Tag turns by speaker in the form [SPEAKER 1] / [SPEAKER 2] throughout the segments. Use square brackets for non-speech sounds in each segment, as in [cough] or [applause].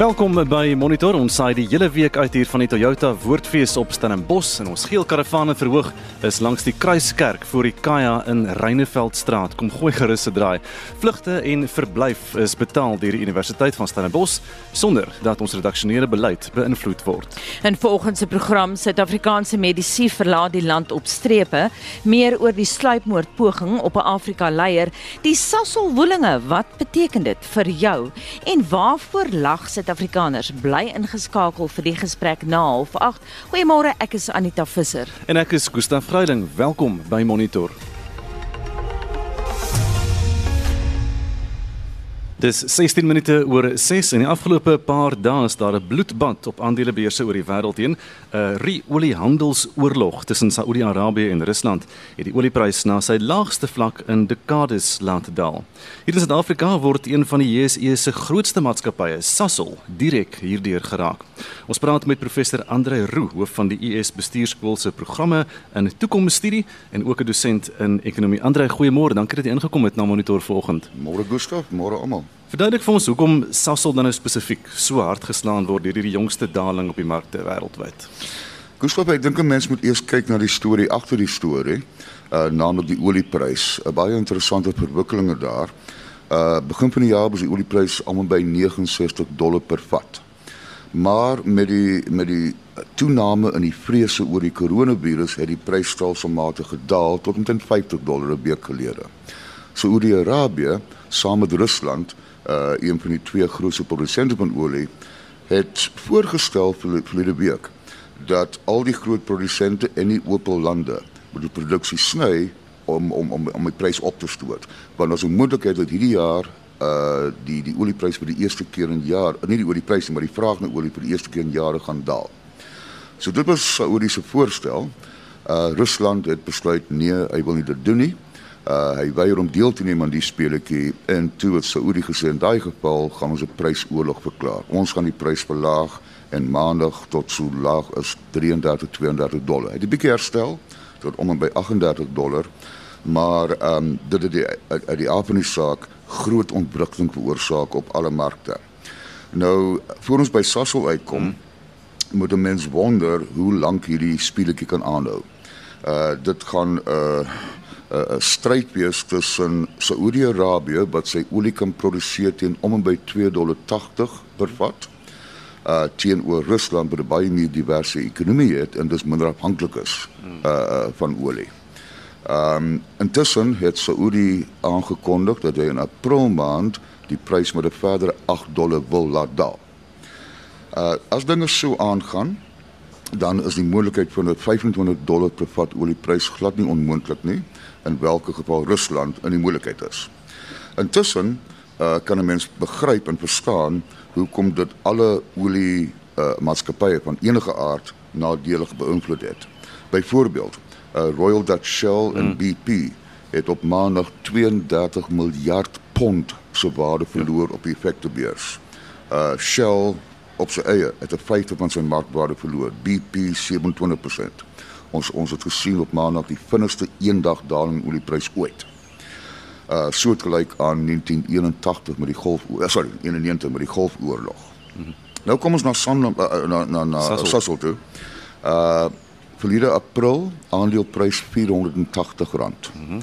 [SPEAKER 1] Welkom by Monitor. Ons saai die hele week uit hier van die Toyota Woordfees op Stellenbosch en ons geel karavane verhoog is langs die Kruiskerk voor die Kaya in Reineveldstraat. Kom gooi gerus se draai. Vlugte en verblyf is betaal deur die Universiteit van Stellenbosch sonder dat ons redaksionele beleid beïnvloed word.
[SPEAKER 2] En volgens se program Suid-Afrikaanse medisy verlaat die land op strepe, meer oor die sluipmoordpoging op 'n Afrika leier, die Sasol woelinge, wat beteken dit vir jou en waarvoor lag sit Suid-Afrikaners bly ingeskakel vir die gesprek na 08:30. Goeiemôre, ek is Anita Visser.
[SPEAKER 1] En ek is Gustaf Vreiding. Welkom by Monitor. Dis 16 minute oor 6 en die afgelope paar dae is daar 'n bloedbad op aandelebeurse oor die wêreld heen. 'n Oliehandelsoorlog tussen Saudi-Arabië en Rusland het die oliepryse na sy laagste vlak in dekades laat daal. Hier in Suid-Afrika word een van die JSE se grootste maatskappye, Sasol, direk hierdeur geraak. Ons praat met professor Andre Roo, hoof van die US Bestuurskool se programme in toekomsstudie en ook 'n dosent in ekonomie. Andre, goeiemôre. Dankie dat jy ingekom het na Monitor vanoggend.
[SPEAKER 3] Môre Gustaf, môre almal.
[SPEAKER 1] Verduidelik vir ons hoekom Sasol dan nou spesifiek so hard geslaan word deur hierdie jongste daling op die markte wêreldwyd.
[SPEAKER 3] Gustav, ek dink 'n mens moet eers kyk na die storie agter die storie, uh naamlik die olieprys. 'n Baie interessante verwikkelinge daar. Uh begin van die jaar was die olieprys almal by 69 dollar per vat. Maar met die met die toename in die vrese oor die koronavirus het die prys stelselmatig gedaal tot omtrent 50 dollar 'n week gelede. Saudi-Arabië saam met Rusland uh een van die twee grootste produsente van olie het voorgestel vir verlede week dat al die groot produsente in die Opel lande moet die produksie sny om om om om die prys op te stoot. Want ons moontlikheid dat hierdie jaar uh die die olieprys vir die eerste keer in jaar, nie die oliepryse nie, maar die vraag na olie vir die eerste keer in jare gaan daal. So dit was Saudi se voorstel. Uh Rusland het besluit nee, hy wil nie dit doen nie. Uh hy weier om deel te neem aan die speletjie en toe het Saudi gesê in daai geval gaan ons 'n prysoorlog verklaar. Ons gaan die prys verlaag en maandag tot so laag as 33 32 dollar. Hy het 'n bietjie herstel tot om en by 38 dollar. Maar ehm um, dit het die uit die aard van die saak groot ontwrigting veroorsaak op alle markte. Nou voor ons by Sasol uitkom, hmm. moet 'n mens wonder hoe lank hierdie speletjie kan aanhou. Uh dit gaan uh 'n uh, stryd wees tussen Saudi-Arabië wat sy olie kan produseer teen om en by 2.80 dollar per vat uh teenoor Rusland wat baie meer diverse ekonomie het en dus minder afhanklik is uh, uh van olie. Um intussen het Saudi aangekondig dat hy in April maand die prys met 'n verdere 8 dollar wil laat daal. Uh as dinge so aangaan, dan is die moontlikheid van 'n 25 dollar per vat olieprys glad nie onmoontlik nie in watter geval Rusland in die moeilikheid is. Intussen uh, kan 'n mens begryp en verstaan hoekom dit alle olie uh, maatskappye van enige aard nadelig beïnvloed het. Byvoorbeeld, uh, Royal Dutch Shell en mm. BP het op maandag 32 miljard pond se waarde verloor op die effektebeurs. Uh Shell op sy eie het 'n vyfde van sy markwaarde verloor, BP 27%. Ons ons het gesien op maandag die vinnigste eendag daling in olieprys ooit. Uh soortgelyk aan 1981 met die Golf uh, sorry, 91 met die Golfoorlog. Mm -hmm. Nou kom ons na San uh, na na na Sassel, Sassel toe. Uh verlede April aandeleprys R480. Mm -hmm.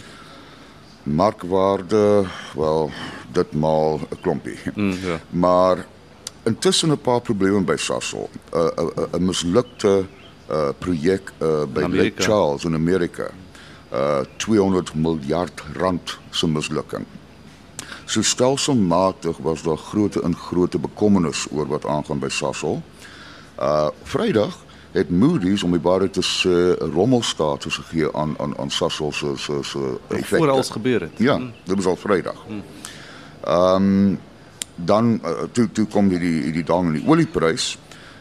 [SPEAKER 3] Markwaarde, wel, dit maal 'n klompie. Mm, ja. Maar intussen 'n paar probleme by Sassel. 'n uh, 'n uh, 'n mislukte uh projek uh by Lake Charles in Amerika. Uh 200 miljard rand se mislukking. So stelselmatig was daar groot en groot bekommernis oor wat aangaan by Sasol. Uh Vrydag het Moody's om die bare te sê rommelstatus gegee aan aan aan Sasol se se se
[SPEAKER 1] effekte. Voorals gebeur het.
[SPEAKER 3] Ja, hmm. dit was al Vrydag. Hmm. Um dan uh, toe toe kom hierdie hierdie daling in die olieprys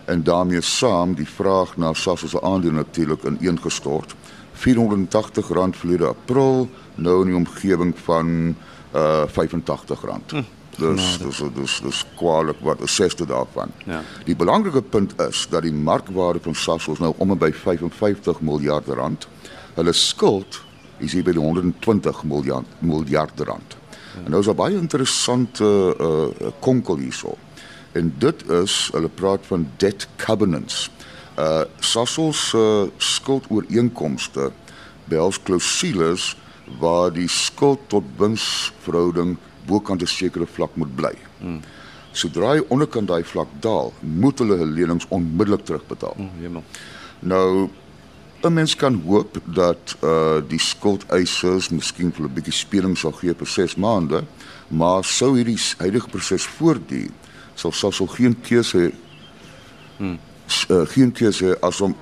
[SPEAKER 3] en daarmee saam die vraag na Sasol se aandele natuurlik in een gestort. R480 verlede April, nou in die omgewing van uh R85. Hm, Dus dis dis dis kwaliek wat 'n sesde daarvan.
[SPEAKER 1] Ja.
[SPEAKER 3] Die belangrike punt is dat die markwaarde van is nou om en by 55 miljard rand. Hulle skuld is hier by die 120 miljard miljard rand. Ja. En nou is daar baie interessante uh konkel hierso. En dit is hulle praat van debt covenants. Uh Sasol se uh, skuldooreenkomste behels klousules waar die skuld tot winsverhouding bokant 'n sekere vlak moet bly. Hmm. Sodra hy onderkant daai vlak daal, moet hulle hulle lenings onmiddellik terugbetaal.
[SPEAKER 1] Hmm,
[SPEAKER 3] nou 'n mens kan hoop dat uh die skuldeisers miskien vir 'n bietjie speling sal gee vir 6 maande, maar sou hierdie huidige proses voortduur, sal sal geen keuse hmm. uh, geen keuse as om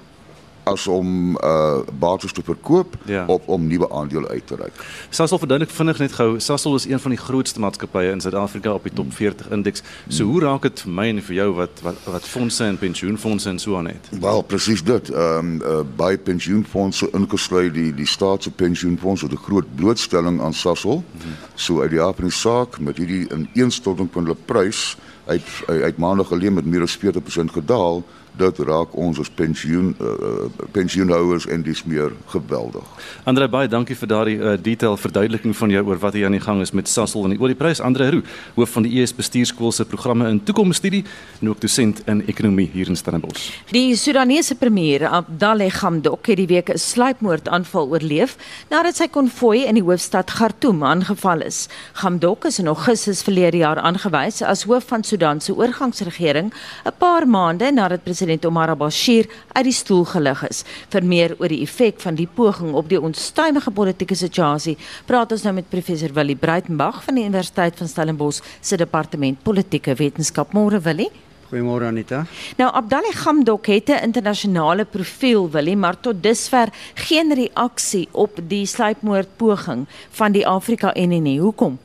[SPEAKER 3] as om uh bates te verkoop
[SPEAKER 1] ja.
[SPEAKER 3] of om nuwe aandele uit te reik.
[SPEAKER 1] Sasol verduidelik vinnig net gou, Sasol is een van die grootste maatskappye in Suid-Afrika op die top 40 indeks. So hoe raak dit vir my en vir jou wat wat wat fondse en pensioenfondse en so aan het?
[SPEAKER 3] Wel, presies dit. Ehm um, uh, by pensioenfondse ingesluit die die staatse pensioenfonds het 'n groot blootstelling aan Sasol. Hmm. So uit die aard van die saak met hierdie ineenstorting van hulle prys uit uit maandag gelede met meer as 40% gedaal dit raak ons as pensioen uh, pensioenhouers en dis meer geweldig.
[SPEAKER 1] Andre baie dankie vir daardie uh, detail verduideliking van jou oor wat hier aan die gang is met Sasol en die olieprys. Andre Roo, hoof van die ES Bestuurskool se programme in toekomsstudie en ook dosent in ekonomie hier in Stellenbosch.
[SPEAKER 2] Die Sudanese premier Abdallah Hamdok het die week 'n sluipmoordaanval oorleef nadat sy konvoi in die hoofstad Khartoum aangeval is. Hamdok is in Augustus verlede jaar aangewys as hoof van Sudan se oorgangsregering 'n paar maande nadat president Omar al-Bashir uit die stoel gelig is. Vir meer oor die effek van die poging op die onstuimige politieke situasie, praat ons nou met professor Willie Breitenberg van die Universiteit van Stellenbosch se departement politieke wetenskap. Môre Willie.
[SPEAKER 4] Goeiemôre Anita.
[SPEAKER 2] Nou Abdallah Hamdok het 'n internasionale profiel Willie, maar tot dusver geen reaksie op die sluipmoordpoging van die Afrika Unie nie. Hoekom?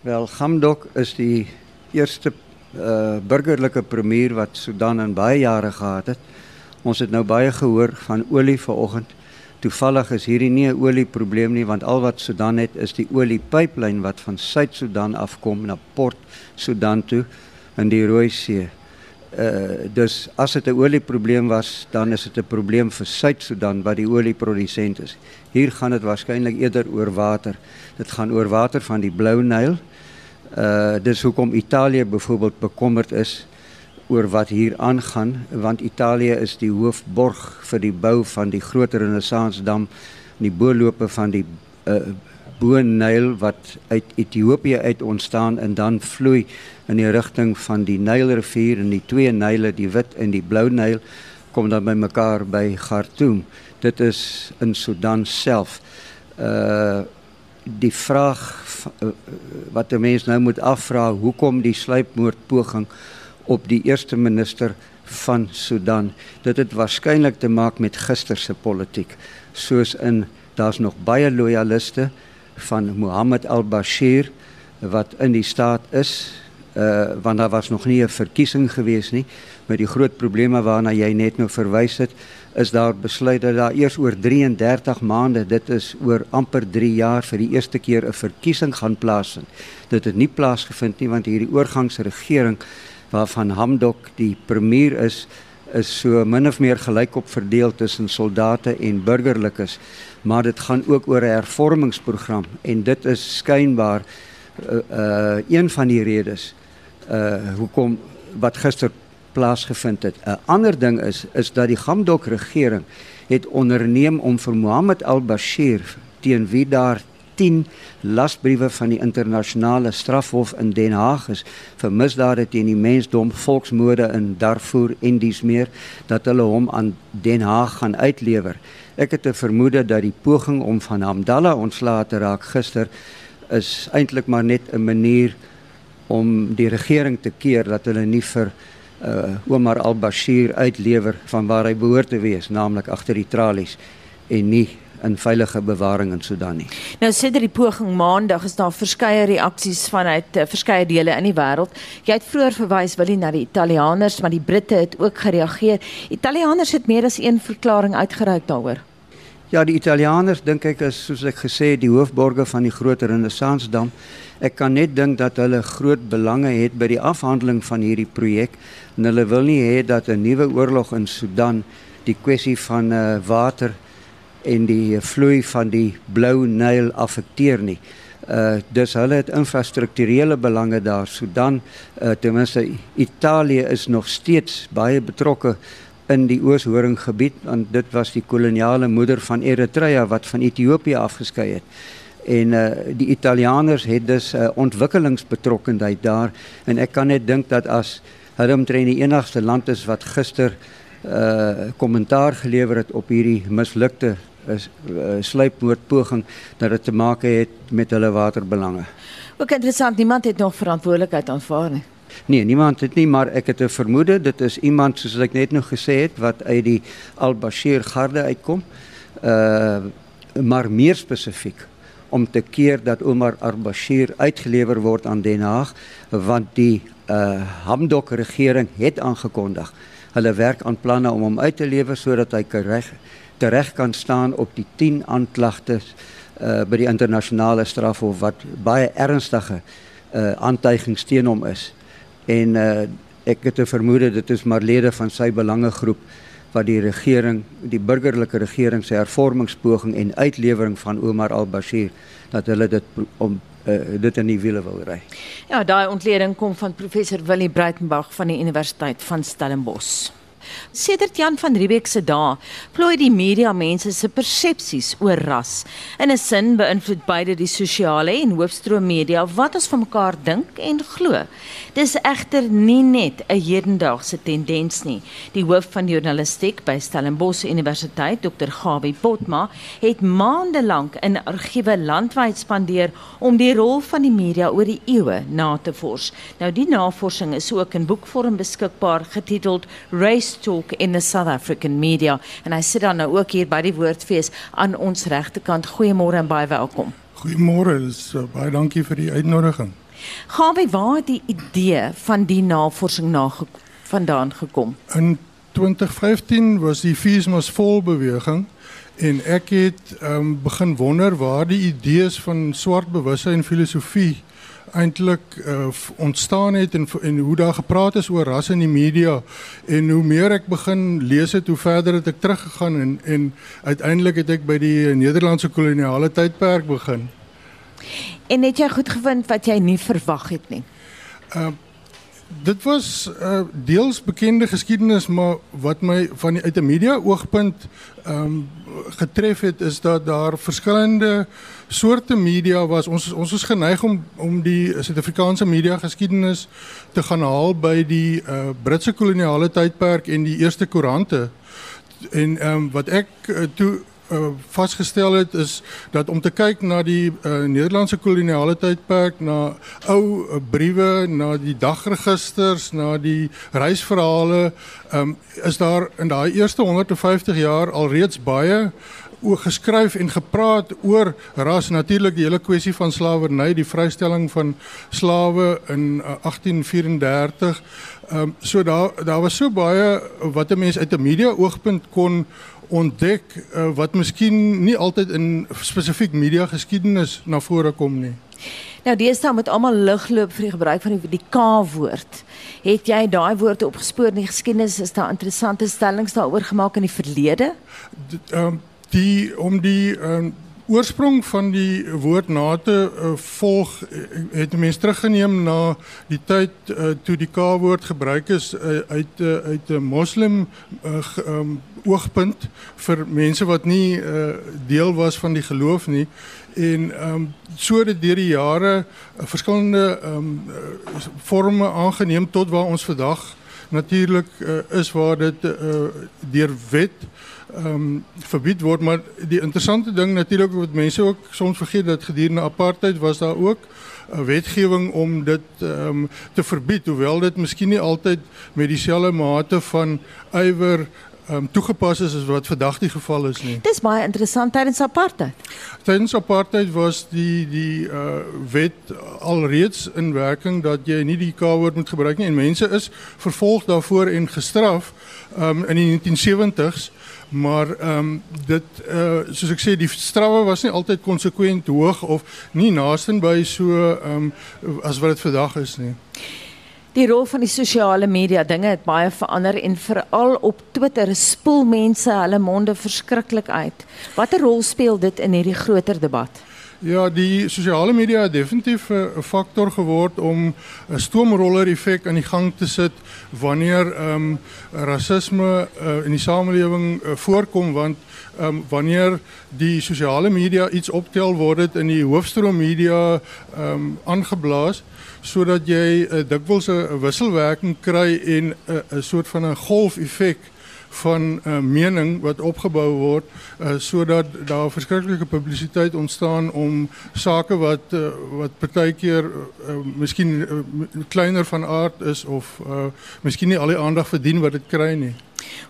[SPEAKER 4] Wel, Hamdok is die eerste uh, burgerlike premier wat Sudan in baie jare gehad het. Ons het nou baie gehoor van olie vanoggend. Toevallig is hierdie nie 'n olieprobleem nie want al wat Sudan het is die oliepyplyn wat van Suid-Sudan afkom na Port Sudan toe in die Rooi See. Uh dus as dit 'n olieprobleem was, dan is dit 'n probleem vir Suid-Sudan wat die olieprodusent is. Hier gaan dit waarskynlik eerder oor water. Dit gaan oor water van die Blou Nyl Uh dis hoekom Italië byvoorbeeld bekommerd is oor wat hier aangaan want Italië is die hoofborg vir die bou van die groot renessansdam in die boorlope van die uh Boonyl wat uit Ethiopië uit ontstaan en dan vloei in die rigting van die Nylrivier en die twee Nyle die wit en die blou Nyl kom dan by mekaar by Khartoum. Dit is in Sudan self. Uh die vraag eh, wat 'n mens nou moet afvra, hoekom die sluipmoordpoging op die eerste minister van Sudan? Dit het waarskynlik te maak met gister se politiek, soos in daar's nog baie loyaliste van Mohammed al-Bashir wat in die staat is, uh want daar was nog nie 'n verkiesing gewees nie met die groot probleme waarna jy net nou verwys het is daar besluit dat daar eers oor 33 maande, dit is oor amper 3 jaar vir die eerste keer 'n verkiesing gaan plaasvind. Dit het nie plaasgevind nie want hierdie oorgangsregering waarvan Hamdok die premier is, is so min of meer gelykop verdeel tussen soldate en burgerlikes. Maar dit gaan ook oor 'n hervormingsprogram en dit is skynbaar uh, uh een van die redes uh hoekom wat gister plaasgevind het. 'n Ander ding is is dat die Gamdok regering het onderneem om vir Mohammed al-Bashir teen wie daar 10 lasbriewe van die internasionale strafhof in Den Haag is vir misdade teen die mensdom, volksmoorde in Darfur en dies meer dat hulle hom aan Den Haag gaan uitlewer. Ek het 'n vermoede dat die poging om van Hamdallah ontslae te raak gister is eintlik maar net 'n manier om die regering te keer dat hulle nie vir uh, Omar al-Bashir uitlewer van waar hy behoort te wees, naamlik agter die tralies en nie in veilige bewaring in Sudan nie.
[SPEAKER 2] Nou sedert die poging maandag is daar verskeie reaksies vanuit uh, verskeie dele in die wêreld. Jy het vroeër verwys wil jy na die Italianers, maar die Britte het ook gereageer. Italianers het meer as een verklaring uitgereik daaroor.
[SPEAKER 4] Ja, die Italianers dink ek is soos ek gesê die hoofborge van die groot renessansdam. Ek kan net dink dat hulle groot belange het by die afhandeling van hierdie projek en hulle wil nie hê dat 'n nuwe oorlog in Sudan die kwessie van uh, water en die vloei van die Blou Nyl affekteer nie. Uh dis hulle het infrastrukturele belange daar. Sudan, uh ten minste Italië is nog steeds baie betrokke in die Oos-Horinggebied want dit was die koloniale moeder van Eritrea wat van Ethiopië afgeskei het. En uh die Italianers het dus uh, ontwikkelingsbetrokkenheid daar en ek kan net dink dat as hulle omtrent die enigste land is wat gister uh kommentaar gelewer het op hierdie mislukte uh, sluipmoordpoging dat dit te maak het met hulle waterbelange.
[SPEAKER 2] Ook interessant, niemand het nog verantwoordelikheid aanvaar nie.
[SPEAKER 4] Nee, niemand het nie, maar ek het 'n vermoede dit is iemand soos ek net nou gesê het wat uit die Al-Bashir garde uitkom. Uh maar meer spesifiek om te keer dat Omar al-Bashir uitgelewer word aan Den Haag want die uh Hamdok regering het aangekondig hulle werk aan planne om hom uit te lewer sodat hy reg tereg kan staan op die 10 aanklagtes uh by die internasionale strafhof wat baie ernstige uh aantuigings teen hom is en uh, ek het 'n vermoede dit is maar lede van sy belangegroep wat die regering die burgerlike regering se hervormingspoging en uitlewering van Omar al-Bashir dat hulle dit om uh, dit in die wiele wil ry.
[SPEAKER 2] Ja, daai ontleding kom van professor Willie Breitenberg van die Universiteit van Stellenbosch. Sedert Jan van Riebeeck se dae, plooi die media mense se persepsies oor ras. In 'n sin beïnvloed beide die sosiale en hoofstroom media wat ons van mekaar dink en glo. Dis egter nie net 'n hedendaagse tendens nie. Die hoof van journalistiek by Stellenbosch Universiteit, Dr. Gabi Potma, het maande lank in argiewe landwyd spandeer om die rol van die media oor die eeue na te vors. Nou die navorsing is ook in boekvorm beskikbaar getiteld Race talk in the South African media en hy sit dan nou ook hier by die woordfees aan ons regterkant. Goeiemôre en baie welkom.
[SPEAKER 5] Goeiemôre, uh, baie dankie vir die uitnodiging.
[SPEAKER 2] Gaan wie waar die idee van die navorsing na vandaan gekom?
[SPEAKER 5] In 2015 was die Feesmas vol beweging en ek het um, begin wonder waar die idees van swart bewussyn filosofie eintlik uh, ontstaan het en en hoe daar gepraat is oor ras in die media en hoe meer ek begin lees het hoe verder het ek teruggegaan en en uiteindelik het ek by die Nederlandse koloniale tydperk begin.
[SPEAKER 2] En het jy goed gevind wat jy nie verwag het nie?
[SPEAKER 5] Uh dit was uh, deels bekende geskiedenis maar wat my van die, uit 'n media oogpunt um, getref het is dat daar verskillende soorte media was. Ons ons is geneig om om die Suid-Afrikaanse media geskiedenis te gaan haal by die uh, Britse koloniale tydperk en die eerste koerante. En um, wat ek uh, toe uh, vasgestel het is dat om te kyk na die uh, Nederlandse koloniale tydperk, na ou uh, briewe, na die dagregisters, na die reisverhale, um, is daar in daai eerste 150 jaar alreeds baie oor geskryf en gepraat oor ras. Natuurlik die hele kwessie van slawerny die vrystelling van slawe in uh, 1834 ehm um, so daar daar was so baie wat 'n mens uit 'n media oogpunt kon ontdek uh, wat miskien nie altyd in spesifiek media geskiedenis na vore kom nie.
[SPEAKER 2] Nou deesdae met almal ligloop vir die gebruik van die, die K-woord. Het jy daai woorde opgespoor in die geskiedenis? Is daar interessante stellings daaroor gemaak in die verlede?
[SPEAKER 5] Ehm die om die ehm um, oorsprong van die woord na te uh, volg uh, het mense teruggeneem na die tyd uh, toe die K-woord gebruik is uh, uit uh, uit 'n moslim uh, um, oogpunt vir mense wat nie uh, deel was van die geloof nie. En ehm um, so het deur die jare uh, verskillende ehm um, uh, forme aangeneem tot waar ons vandag natuurlik uh, is waar dit uh, deur wet ehm um, verbied word maar die interessante ding natuurlik wat mense ook soms vergeet dat gedurende apartheid was daar ook 'n wetgewing om dit ehm um, te verbied hoewel dit miskien nie altyd met dieselfde mate van ywer um, toegepas is as wat vandag die geval is nie.
[SPEAKER 2] Dis baie interessant tydens apartheid.
[SPEAKER 5] Tydens apartheid was die die uh wet alreeds in werking dat jy nie die K-woord moet gebruik nie en mense is vervolg daarvoor en gestraf um in die 1970s maar ehm um, dit uh soos ek sê die strawwe was nie altyd konsekwent hoog of nie naaste by so ehm um, as wat dit vandag is nie.
[SPEAKER 2] Die rol van die sosiale media dinge het baie verander en veral op Twitter spoel mense hulle monde verskriklik uit. Watter rol speel dit in hierdie groter debat?
[SPEAKER 5] Ja, die sosiale media het definitief 'n faktor geword om 'n stoomroller effek aan die gang te sit wanneer ehm um, rasisme uh, in die samelewing uh, voorkom want ehm um, wanneer die sosiale media iets optel word dit in die hoofstroom media ehm um, aangeblaas sodat jy uh, dikwels 'n wisselwerking kry en 'n uh, soort van 'n golfeffek van uh, mening wat opgebou word uh, sodat daar verskriklike publisiteit ontstaan om sake wat uh, wat partykeer uh, miskien uh, kleiner van aard is of uh, miskien nie al die aandag verdien wat dit kry nie.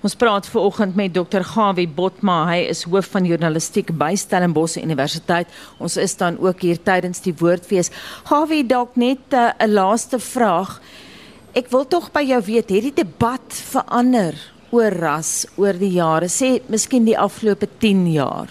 [SPEAKER 2] Ons praat ver oggend met Dr. Gawie Botma. Hy is hoof van journalistiek by Stellenbosch Universiteit. Ons is dan ook hier tydens die woordfees. Gawie, dalk net 'n uh, laaste vraag. Ek wil tog by jou weet, het die debat verander oor ras oor die jare? Sê miskien die afgelope 10 jaar.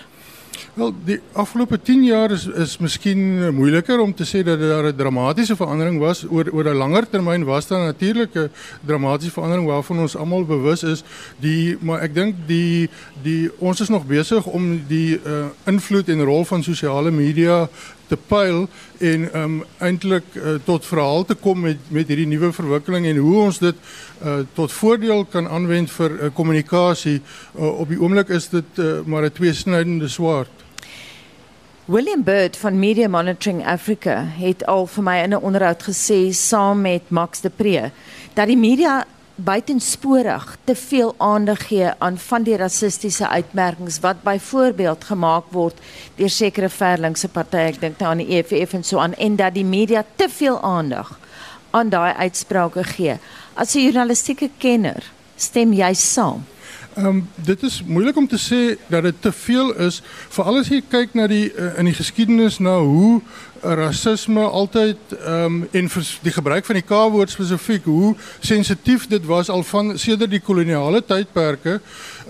[SPEAKER 5] Wel, die afgelope 10 jaar is is miskien moeiliker om te sê dat daar 'n dramatiese verandering was oor oor 'n langer termyn was daar natuurlik 'n dramatiese verandering waarvan ons almal bewus is. Die maar ek dink die die ons is nog besig om die uh, invloed en rol van sosiale media te pyl en um eintlik uh, tot verhaal te kom met met hierdie nuwe verwikkeling en hoe ons dit uh, tot voordeel kan aanwend vir kommunikasie. Uh, uh, op die oomblik is dit uh, maar 'n tweesnydende swaard.
[SPEAKER 2] William Bird van Media Monitoring Africa het al vir my in 'n onderhoud gesê saam met Max de Pre dat die media buitensporig te veel aandag gee aan van die rassistiese uitmerkings wat byvoorbeeld gemaak word deur sekere verlingse partye, ek dink nou aan die EFF en so aan en dat die media te veel aandag aan daai uitsprake gee. As 'n journalistieke kenner, stem jy saam?
[SPEAKER 5] Ehm um, dit is moeilik om te sê dat dit te veel is, veral as jy kyk na die uh, in die geskiedenis na hoe rasisme altyd ehm um, en die gebruik van die K-woord spesifiek hoe sensitief dit was al van sedert die koloniale tydperke,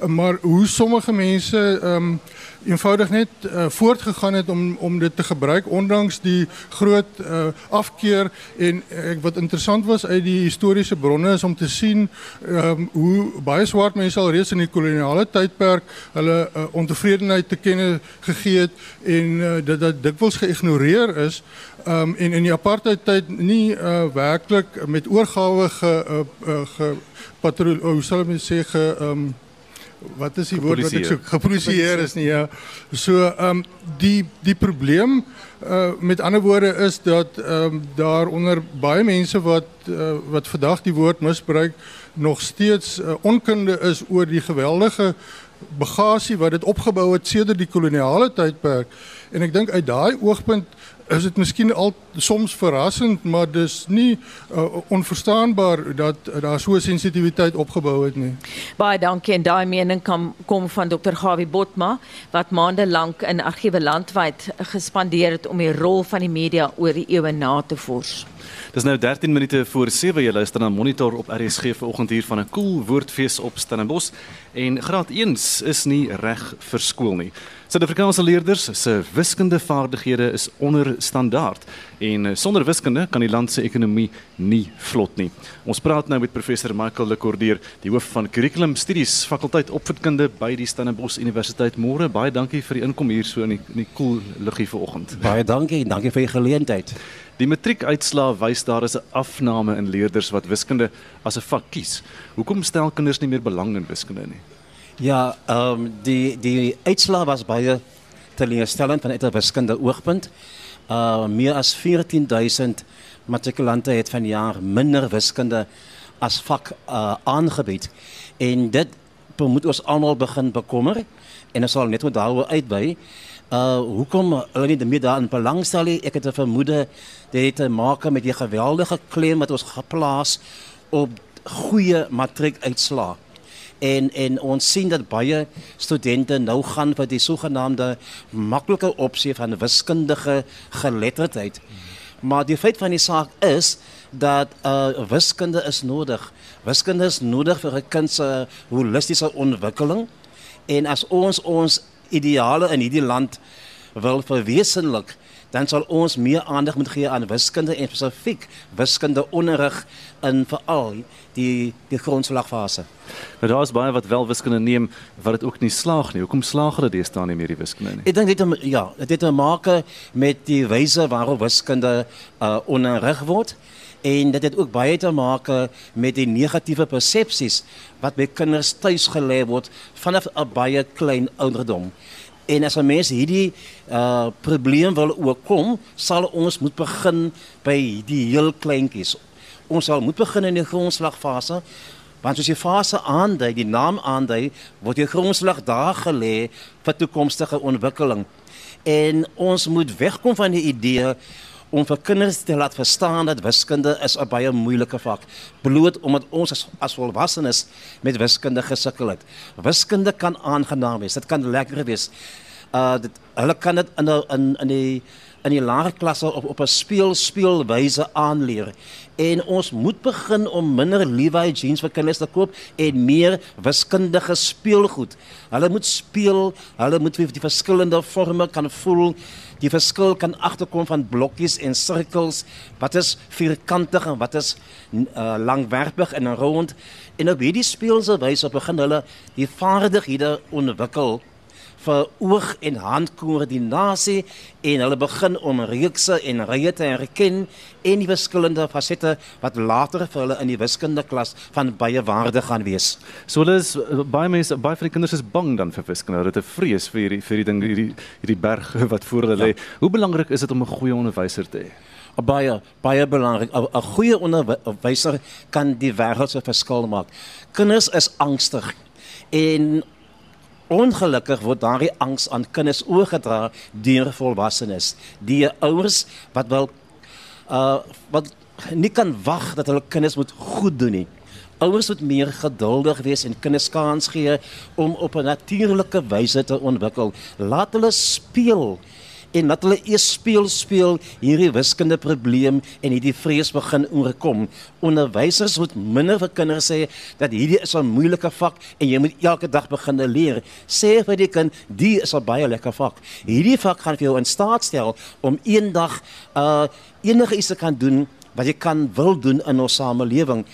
[SPEAKER 5] maar hoe sommige mense ehm um, eenvoudig net uh, voortgegaan het om om dit te gebruik ondanks die groot uh, afkeer en ek uh, wat interessant was uit die historiese bronne is om te sien um, hoe baie swart mense al reeds in die koloniale tydperk hulle uh, ontevredenheid te kenne gegee het en uh, dit dat dikwels geïgnoreer is um, en in die apartheid tyd nie uh, werklik met oorgawe ge, uh, uh, ge patrol hoe sal ek sê ge um, wat is die woord wat ek soek? Geproduseer is nie ja. So ehm um, die die probleem uh, met ander woorde is dat ehm um, daar onder baie mense wat uh, wat vandag die woord misbruik nog steeds uh, onkunde is oor die geweldige bagasie wat dit opgebou het sedert die koloniale tydperk en ek dink uit daai oogpunt is dit miskien al soms verrassend, maar dis nie uh, onverstaanbaar dat uh, daar so sensitiwiteit opgebou het nie.
[SPEAKER 2] Baie dankie en daai mening kom kom van Dr. Gawie Botma wat maande lank in argiewe landwyd gespandeer het om die rol van die media oor die eeue na te vors.
[SPEAKER 1] Dis nou 13 minute voor 7 jy luister na Monitor op RSG vanoggend hier van 'n koel cool woordfees op Stellenbosch en graad 1 is nie reg vir skool nie. Suid-Afrikaanse leerders se wiskundevaardighede is onder standaard en eh, sonder wiskunde kan die land se ekonomie nie vlot nie. Ons praat nou met professor Michael Lekordier, die hoof van Curriculum Studies fakulteit opvoedkunde by die Stellenbosch Universiteit. Môre, baie dankie vir die inkom hier so in die, koel cool luggie vanoggend.
[SPEAKER 6] Baie dankie, dankie vir die geleentheid.
[SPEAKER 1] Die matriekuitslae wys daar is 'n afname in leerders wat wiskunde as 'n vak kies. Hoekom stel kinders nie meer belang in wiskunde nie?
[SPEAKER 6] Ja, ehm um, die die uitslag was baie teleurstellend vanuit 'n wiskunde oogpunt. Uh meer as 14000 matrikulante het vanjaar minder wiskunde as vak uh aangebied. En dit moet ons almal begin bekommer en ons sal net moet daaroor uitwy. Uh hoekom hulle nie meer daarin belangstel nie? Ek het 'n vermoede dit het te maak met die geweldige klem wat ons geplaas op goeie matriekuitslae en en ons sien dat baie studente nou gaan vir die sogenaamde maklike opsie van wiskundige geletterdheid. Maar die feit van die saak is dat uh wiskunde is nodig. Wiskunde is nodig vir 'n kind se holistiese ontwikkeling En as ons ons ideale in hierdie land wil verwesenlik, dan sal ons meer aandag moet gee aan wiskunde en spesifiek wiskunde onderrig in veral die die grondslagfase.
[SPEAKER 1] Maar Nou, daar is baie wat wel wiskunde neem wat dit ook nie slaag nie. Hoekom slaag hulle deesdae nie meer die wiskunde nie?
[SPEAKER 6] Ek dink dit het- ja, dit het te maak met die wyse waarop wiskunde uh, onderrig word en dit het ook baie te maak met die negatiewe persepsies wat by kinders tuis gelê word vanaf 'n baie klein ouderdom. En as 'n mens hierdie uh probleem wil oorkom, sal ons moet begin by die heel kleintjies. Ons sal moet begin in die grondslagfase want soos die fase aandui, die naam aandui, word die grondslag daar gelê vir toekomstige ontwikkeling. En ons moet wegkom van die idee om vir kinders te laat verstaan dat wiskunde is 'n baie moeilike vak bloot omdat ons as, as volwassenes met wiskunde gesukkel het. Wiskunde kan aangenaam wees. Dit kan lekker wees. Uh dit hulle kan dit in in in die in die laer klasse op op 'n speel speelwyse aanleer. En ons moet begin om minder Levi jeans vir kinders te koop en meer wiskundige speelgoed. Hulle moet speel, hulle moet die verskillende forme kan voel. Die verskil kan agterkom van blokkies en sirkels. Wat is vierkantig en wat is uh, langwerpig en rond? En op hierdie speelse wyse begin hulle die vaardighede ontwikkel vir oog en handkoördinasie en hulle begin om reekse en rye te herken en die verskillende fasette wat later vir hulle in die wiskunde klas van baie waarde gaan wees.
[SPEAKER 1] So hulle is uh, baie mense, baie van die kinders is bang dan vir wiskunde. Hulle het 'n vrees vir hierdie vir die ding hierdie hierdie berg [laughs] wat voor hulle lê. Hoe belangrik is dit om 'n goeie onderwyser te hê?
[SPEAKER 6] Baie baie belangrik. 'n goeie onderwyser kan die wêreld se verskil maak. Kinders is angstig en ongelukkig word daardie angs aan kinders oorgedra deur volwassenes. Die ouers wat wel uh wat nie kan wag dat hulle kinders moet goed doen nie. Ouers moet meer geduldig wees en kinders kans gee om op 'n natuurlike wyse te ontwikkel. Laat hulle speel en laat hulle eers speel speel hierdie wiskunde probleem en hierdie vrees begin oorkom. Onderwysers moet minder vir kinders sê dat hierdie is 'n moeilike vak en jy moet elke dag begin leer. Sê vir die kind, die is 'n baie lekker vak. Hierdie vak gaan vir jou in staat stel om eendag uh enige iets te kan doen wat jy kan wil doen in ons samelewing.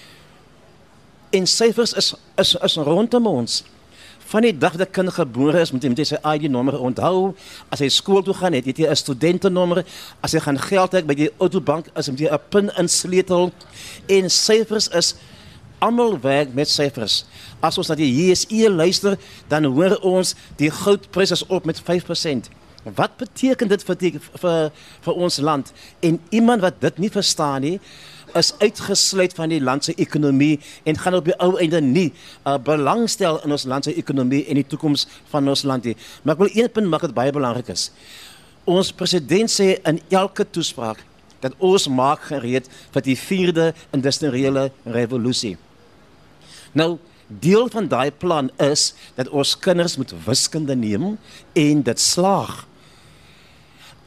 [SPEAKER 6] En syfers is is is rondom ons. Van die dag dat kind gebore is, moet jy met sy ID-nommer onthou. As hy skool toe gaan, het jy 'n studentenommer. As hy gaan geld trek by die autobank, is jy 'n pin insleutel. En syfers is almal werk met syfers. As ons na die JSE luister, dan hoor ons die goudprys is op met 5%. Wat beteken dit vir die, vir vir ons land? En iemand wat dit nie verstaan nie, is uitgesluit van die land se ekonomie en gaan op die ou einde nie uh, belangstel in ons land se ekonomie en die toekoms van ons land nie. Maar ek wil een punt maak wat baie belangrik is. Ons president sê in elke toespraak dat ons maak gereed vir die 4de industriële revolusie. Nou, deel van daai plan is dat ons kinders moet wiskunde neem en dit slaag.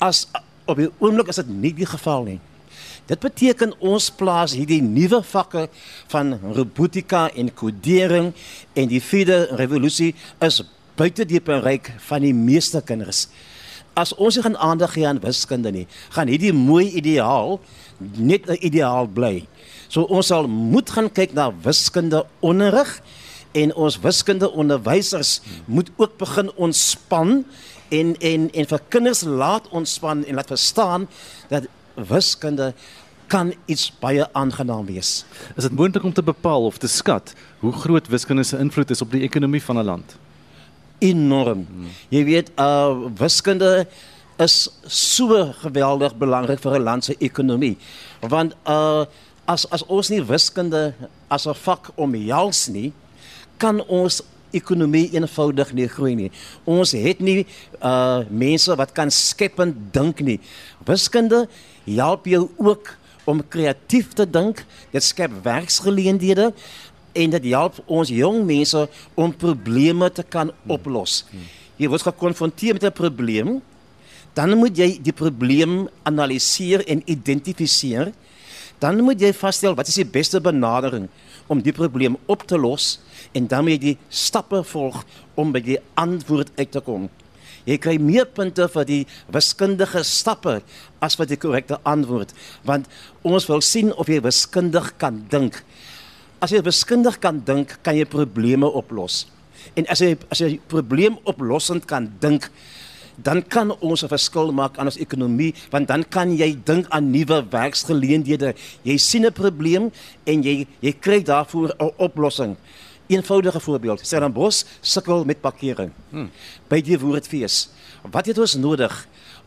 [SPEAKER 6] As op die oomblik is dit nie die geval nie. Dit beteken ons plaas hierdie nuwe vakke van robotika en kodering en die vierde revolusie is buite die bereik van die meeste kinders. As ons nie gaan aandag gee aan wiskunde nie, gaan hierdie mooi ideaal net 'n ideaal bly. So ons sal moet gaan kyk na wiskunde onderrig en ons wiskunde onderwysers moet ook begin ontspan en en en vir kinders laat ontspan en laat verstaan dat wiskunde kan iets baie aangenaam wees.
[SPEAKER 1] Is dit moontlik om te bepaal of te skat hoe groot wiskunde se invloed is op die ekonomie van 'n land?
[SPEAKER 6] Enorm. Jy weet, uh wiskunde is so geweldig belangrik vir 'n land se ekonomie. Want uh as as ons nie wiskunde as 'n vak omhels nie, kan ons ekonomie eenvoudig nie groei nie. Ons het nie uh mense wat kan skepend dink nie. Wiskunde help jou ook om kreatief te dink. Dit skep werksgeleenthede en dit help ons jong mense om probleme te kan oplos. Jy word gekonfronteer met 'n probleem, dan moet jy die probleem analiseer en identifiseer. dan moet jy vasstel wat is die beste benadering om die probleem op te los en dan moet jy die stappe volg om by die antwoord uit te kom. Jy kry meer punte vir die wiskundige stappe as vir die korrekte antwoord, want ons wil sien of jy wiskundig kan dink. As jy wiskundig kan dink, kan jy probleme oplos. En as jy as jy probleemoplossend kan dink, dan kan ons 'n verskil maak aan ons ekonomie, want dan kan jy dink aan nuwe werksgeleenthede. Jy sien 'n probleem en jy jy kry daarvoor 'n oplossing. Eenvoudige voorbeeld. Stellenbosch sukkel met parkering. Hmm. By die woordfees. Wat het ons nodig?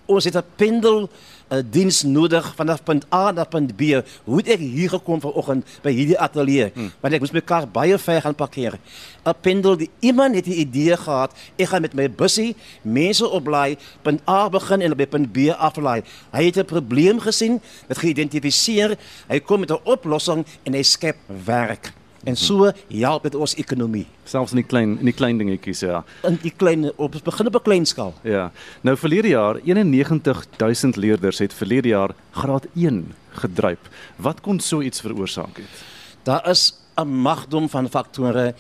[SPEAKER 6] Ons het 'n pendel 'n diens nodig vanaf punt A na punt B. Hoe het ek hier gekom vanoggend by hierdie ateljee? Hmm. Want ek moes my kar baie ver gaan parkeer. 'n Pendel, die iemand het 'n idee gehad. Ek gaan met my bussie mense oplaai, punt A begin en by punt B aflaai. Hy het 'n probleem gesien, dit geïdentifiseer. Hy kom met 'n oplossing en hy skep werk. En so help dit ons ekonomie.
[SPEAKER 1] Selfs in die klein in die klein dingetjies ja.
[SPEAKER 6] In die klein op begin op 'n klein skaal.
[SPEAKER 1] Ja. Nou verlede jaar 91000 leerders het verlede jaar graad 1 gedryp. Wat kon so iets veroorsaak het?
[SPEAKER 6] Daar is 'n magdom van faktore.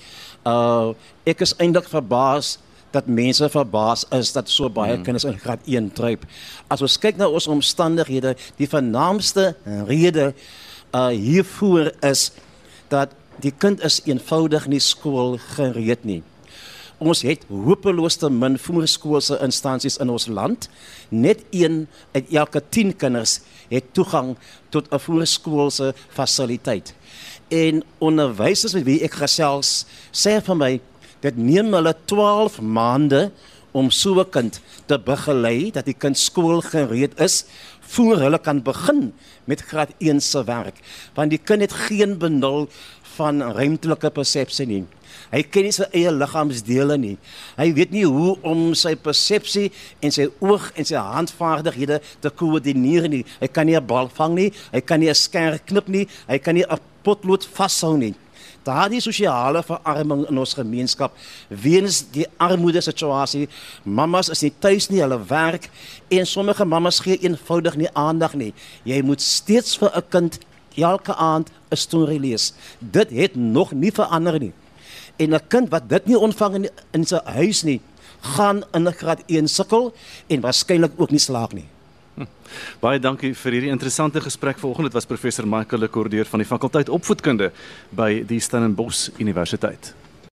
[SPEAKER 6] Uh ek is eintlik verbaas dat mense verbaas is dat so baie hmm. kinders in graad 1 dryp. As ons kyk na ons omstandighede, die vernaamste rede uh hiervoor is dat die kind is eenvoudig nie skool gereed nie. Ons het hopeloos te min voorskoolse instansies in ons land. Net een uit elke 10 kinders het toegang tot 'n voorskoolse fasiliteit. En onderwysers met wie ek gesels, sê vir my dit neem hulle 12 maande om so 'n kind te begelei dat die kind skoolgereed is voor hulle kan begin met graad 1 se werk. Want die kind het geen benul van ruimtelike persepsie nie. Hy ken nie sy eie liggaamsdele nie. Hy weet nie hoe om sy persepsie en sy oog en sy handvaardighede te koördineer nie. Hy kan nie 'n bal vang nie, hy kan nie 'n skerp knip nie, hy kan nie 'n potlood vashou nie. Daardie sosiale verarming in ons gemeenskap weens die armoede situasie. Mammas is nie tuis nie, hulle werk en sommige mammas gee eenvoudig nie aandag nie. Jy moet steeds vir 'n kind elke aand 'n storie lees. Dit het nog nie verander nie. En 'n kind wat dit nie ontvang in, in sy huis nie, gaan in graad 1 sukkel en waarskynlik ook nie slaag nie.
[SPEAKER 1] Hm. [laughs] Baie dankie vir hierdie interessante gesprek vanoggend. Dit was professor Michael Lekordeur van die fakulteit opvoedkunde by die Stellenbosch Universiteit.